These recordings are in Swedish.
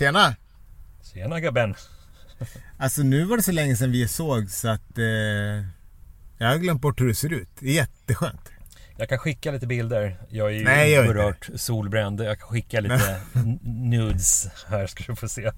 Tjena! Tjena gubben! Alltså nu var det så länge sedan vi såg så att eh, jag har glömt bort hur det ser ut. Det är jätteskönt. Jag kan skicka lite bilder. Jag är ju Nej, inte solbränd. Jag kan skicka lite nudes här ska du få se.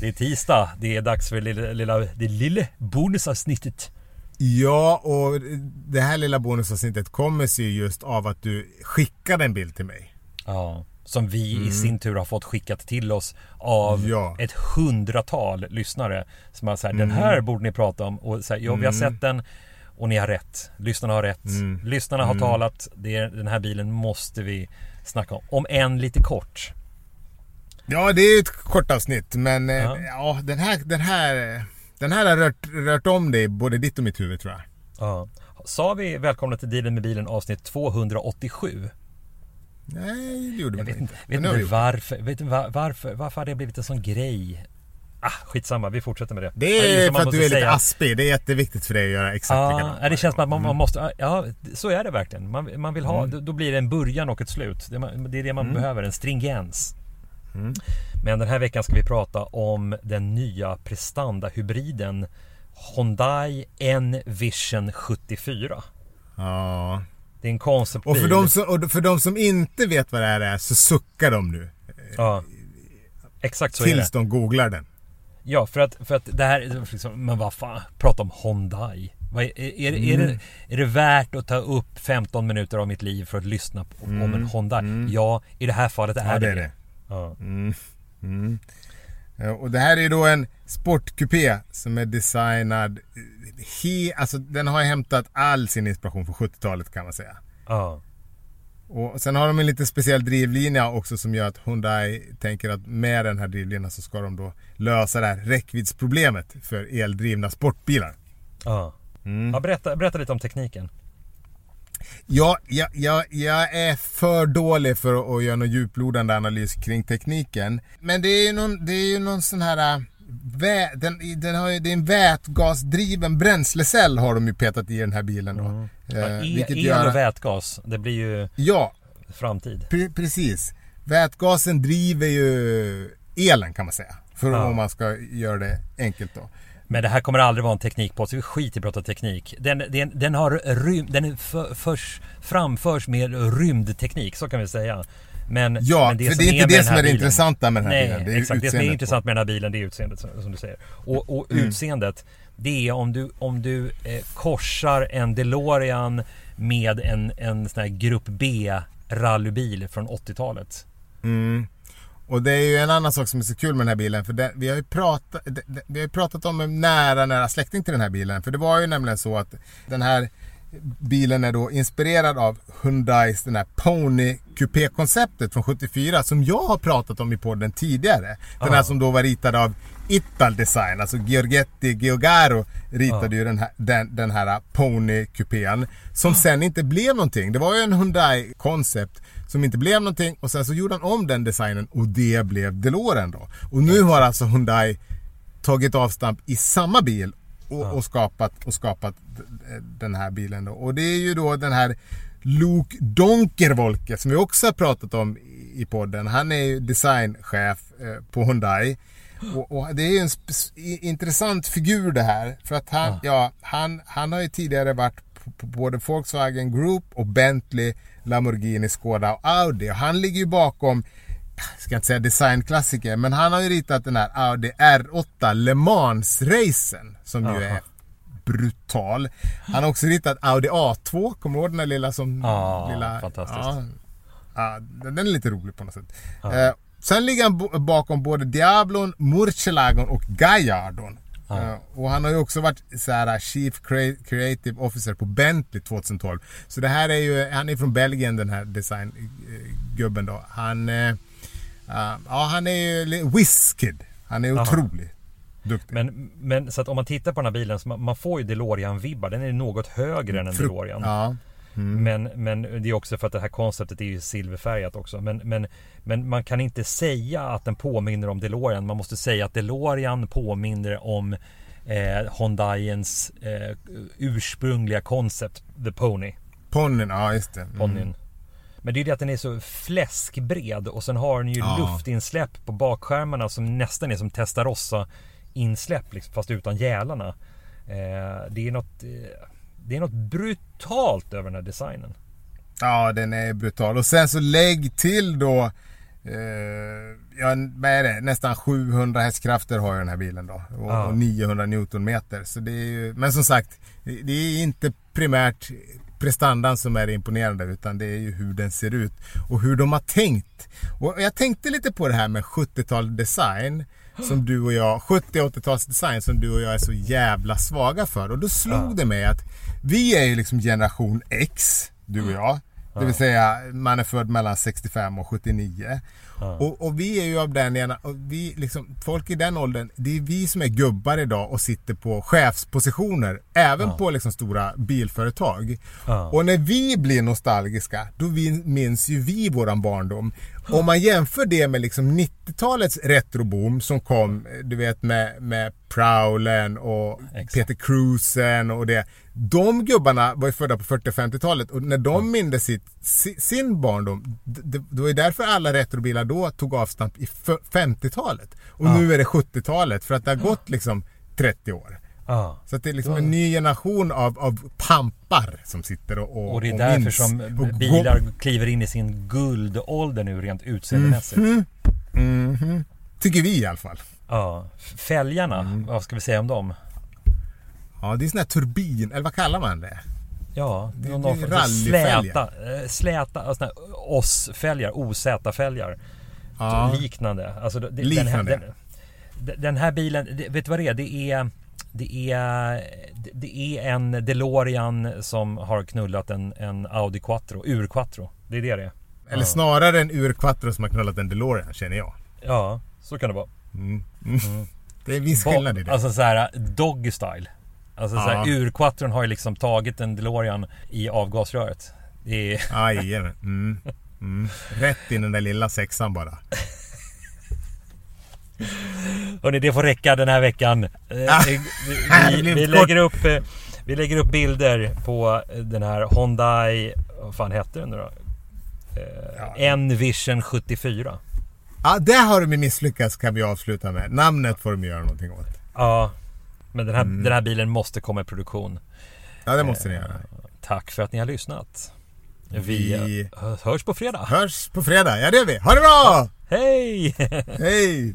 Det är tisdag. Det är dags för lilla, lilla, det lilla bonusavsnittet. Ja, och det här lilla bonusavsnittet kommer sig just av att du skickade en bild till mig. Ja. Som vi i sin tur har fått skickat till oss av Mm. Ja. ett hundratal lyssnare. Som har sagt den här borde ni prata om. Och så här, ja, vi har Mm. sett den och ni har rätt. Lyssnarna har rätt. Lyssnarna har talat. Det är, den här bilen måste vi snacka om. Om än lite kort. Ja, det är ett kort avsnitt, men Ja. ja, den, här, den, här, den här har rört, rört om dig, både ditt och mitt huvud tror jag. Ja. Sa vi välkomna till Dealen med bilen avsnitt 287? Nej, det gjorde Jag vi vet inte. vet inte varför, vet var, varför, varför har det blivit en sån grej? Ah, skitsamma, vi fortsätter med det. Det är man för att du är lite säga. aspig. Det är jätteviktigt för dig att göra exakt Ja, likadant. ja, det känns som att man, man måste, ja så är det verkligen. Man, man vill ha, Mm. då- blir det en början och ett slut. Det, är man- det är det man behöver, en stringens. Mm. Men den här veckan ska vi prata om den nya prestandahybriden Hyundai N-Vision 74. Ja. Det är en conceptbil. Och för, de som, och för de som inte vet vad det här är så suckar de nu. Ja. Exakt så är det. Tills de googlar den. Ja, för att, för att det här är liksom, men vad fan, prata om Hyundai. Vad är, är, är, det, är, det, är det värt att ta upp 15 minuter av mitt liv för att lyssna på, om en Hyundai? Ja, i det här fallet är Ja, det det det. Ja. Ja, Och det här är då en sportkupé som är designad... He, alltså den har hämtat all sin inspiration från 70-talet kan man säga. Ja. Och sen har de en lite speciell drivlinje också som gör att Hyundai tänker att med den här drivlinan så ska de då lösa det här räckviddsproblemet för eldrivna sportbilar. ja. ja berätta, berätta lite om tekniken. Ja, jag, jag, jag är för dålig för att, att göra någon djuplodande analys kring tekniken. Men det är ju någon, det är ju någon sån här... Vä, den, den har det är en vätgasdriven bränslecell har de ju petat i den här bilen då. Ja, Eh, el, vilket el gör, och vätgas, det blir ju Ja, framtid. pre, precis. Vätgasen driver ju elen kan man säga. För Ja. om man ska göra det enkelt då. Men det här kommer aldrig vara en teknikpodd, så vi skiter i att prata teknik. Den, den, den har rym, den för, förs, framförs med rymdteknik, så kan vi säga. Men, Ja, men för som det är inte det som är det bilen- intressanta med den här Nej, bilen. Det är exakt. Det som är intressant med den här bilen, det är utseendet som som du säger. Och, och utseendet, det är om du, om du eh, korsar en DeLorean med en, en sån här Grupp B rallybil från 80-talet. Mm. Och det är ju en annan sak som är så kul med den här bilen. För det, vi, har ju pratat, det, vi har ju pratat om en nära, nära släkting till den här bilen. För det var ju nämligen så att den här bilen är då inspirerad av Hyundais den här Pony Coupé-konceptet från 74 som jag har pratat om i podden tidigare. Den här Ah. som då var ritad av Ital Design, alltså Giorgetti Giogaro ritade ju den här, den, den här Pony Coupén som sen inte blev någonting. Det var ju en Hyundai koncept som inte blev någonting och sen så gjorde han om den designen och det blev DeLorean då. Och nu har alltså Hyundai tagit avstamp i samma bil och, och, skapat, och skapat den här bilen då. Och det är ju då den här Luke Donkerwolke som vi också har pratat om i- podden. Han är ju designchef eh, på Hyundai. Och, och det är ju en intressant figur det här. För att han, ja. han, han har ju tidigare varit på, både Volkswagen Group och Bentley, Lamborghini, Skoda och Audi. Och han ligger ju bakom jag ska inte säga designklassiker, men han har ju ritat den här Audi R8 Le Mans-racen som ju är brutal. Han har också ritat Audi A2, kommer du ihåg den där lilla som... Ja, lilla, fantastiskt. Ja, ja, den är lite rolig på något sätt. Eh, sen ligger han bakom både Diablon, Murcielagon och Gallardon. Eh, och han har ju också varit så här, Chief Crea- Creative Officer på Bentley 2012. Så det här är ju, han är från Belgien den här designgubben då. Han, eh, ja, ja, han är ju Whiskid. Han är Aha. otroligt duktig. Men, men så att om man tittar på den här bilen, så man, man får ju DeLorean-vibbar. Den är något högre än en DeLorean. Ja. Men, men det är också för att det här konceptet är ju silverfärgat också. Men, men, men man kan inte säga att den påminner om DeLorean. Man måste säga att DeLorean påminner om eh, Hyundaiens eh, ursprungliga koncept, The Pony. Ponnyn, ja just det. Mm. Ponyn. Men det är ju det att den är så fläskbred och sen har den ju Ja. luftinsläpp på bakskärmarna som nästan är som Testarossa insläpp liksom, fast utan gälarna. Eh, det är något eh, Det är något brutalt över den här designen. Ja, den är brutal. Och sen så lägg till då eh, ja, vad är det? Nästan 700 hästkrafter har ju den här bilen då. Och, Ja. och 900 newtonmeter. Så det är ju, men som sagt, det är inte primärt prestandan som är imponerande utan det är ju hur den ser ut och hur de har tänkt. Och jag tänkte lite på det här med 70-tal design som du och jag, 70 och 80-tals design som du och jag är så jävla svaga för. Och då slog det mig att vi är ju liksom generation X, du och jag. Det vill säga man är född mellan 65 och 79. Och, och vi är ju av den ena, och vi liksom, folk i den åldern, det är vi som är gubbar idag och sitter på chefspositioner. Även på liksom stora bilföretag. Ja. Och när vi blir nostalgiska, då vi, minns ju vi våran barndom. Om man jämför det med liksom 90-talets retroboom som kom, du vet med, med Prowlen och Exakt. Peter Cruisen och det. De gubbarna var ju födda på 40 och 50-talet och när de mindes sitt, si- sin barndom, d- d- det var ju därför alla retrobilar då tog avstamp i f- 50-talet. Och nu är det 70-talet för att det har gått liksom 30 år. Ja. Så det är liksom en ny generation av, av pampar som sitter och, och Och det är och därför minns. som bilar kliver in i sin guldålder nu rent utseendemässigt. Mhm. Mhm. Tycker vi i alla fall. Ja. Fälgarna, Mm. vad ska vi säga om dem? Ja, det är sån här turbin, eller vad kallar man det? Ja, Det- någon det är rallyfälgar. släta, eh, släta, alltså såna här OS-fälgar, OZ-fälgar. Ja. Liknande. Alltså, det, Den, här, Liknande. den, den här bilen, det, vet du vad det är? Det är det är, det är en DeLorean som har knullat en, en Audi Quattro, ur Quattro. Det är det det är. Eller Ja. snarare en urquattro som har knullat en DeLorean, känner jag. Ja, så kan det vara. Mm. Mm. Det är en viss skillnad i det. Alltså så här doggy style. Alltså så här, Ja. ur-quattron har ju liksom tagit en DeLorean i avgasröret. Det är... Jajamän. Mm. Mm. Rätt in den där lilla sexan bara. Hörni, det får räcka den här veckan. Eh, vi, Det vi, vi, lägger upp, eh, vi lägger upp bilder på den här Hyundai, vad fan hette den nu då? Ja. Eh, N-Vision 74. Ja, där har de misslyckats kan vi avsluta med. Namnet får de göra någonting åt. Ja, men den här, Mm. den här bilen måste komma i produktion. Ja, det måste ni göra. Tack för att ni har lyssnat. Vi, Vi- eh, hörs på fredag. Hörs på fredag. Ja, det gör vi. Ha det bra! Hej! Hej!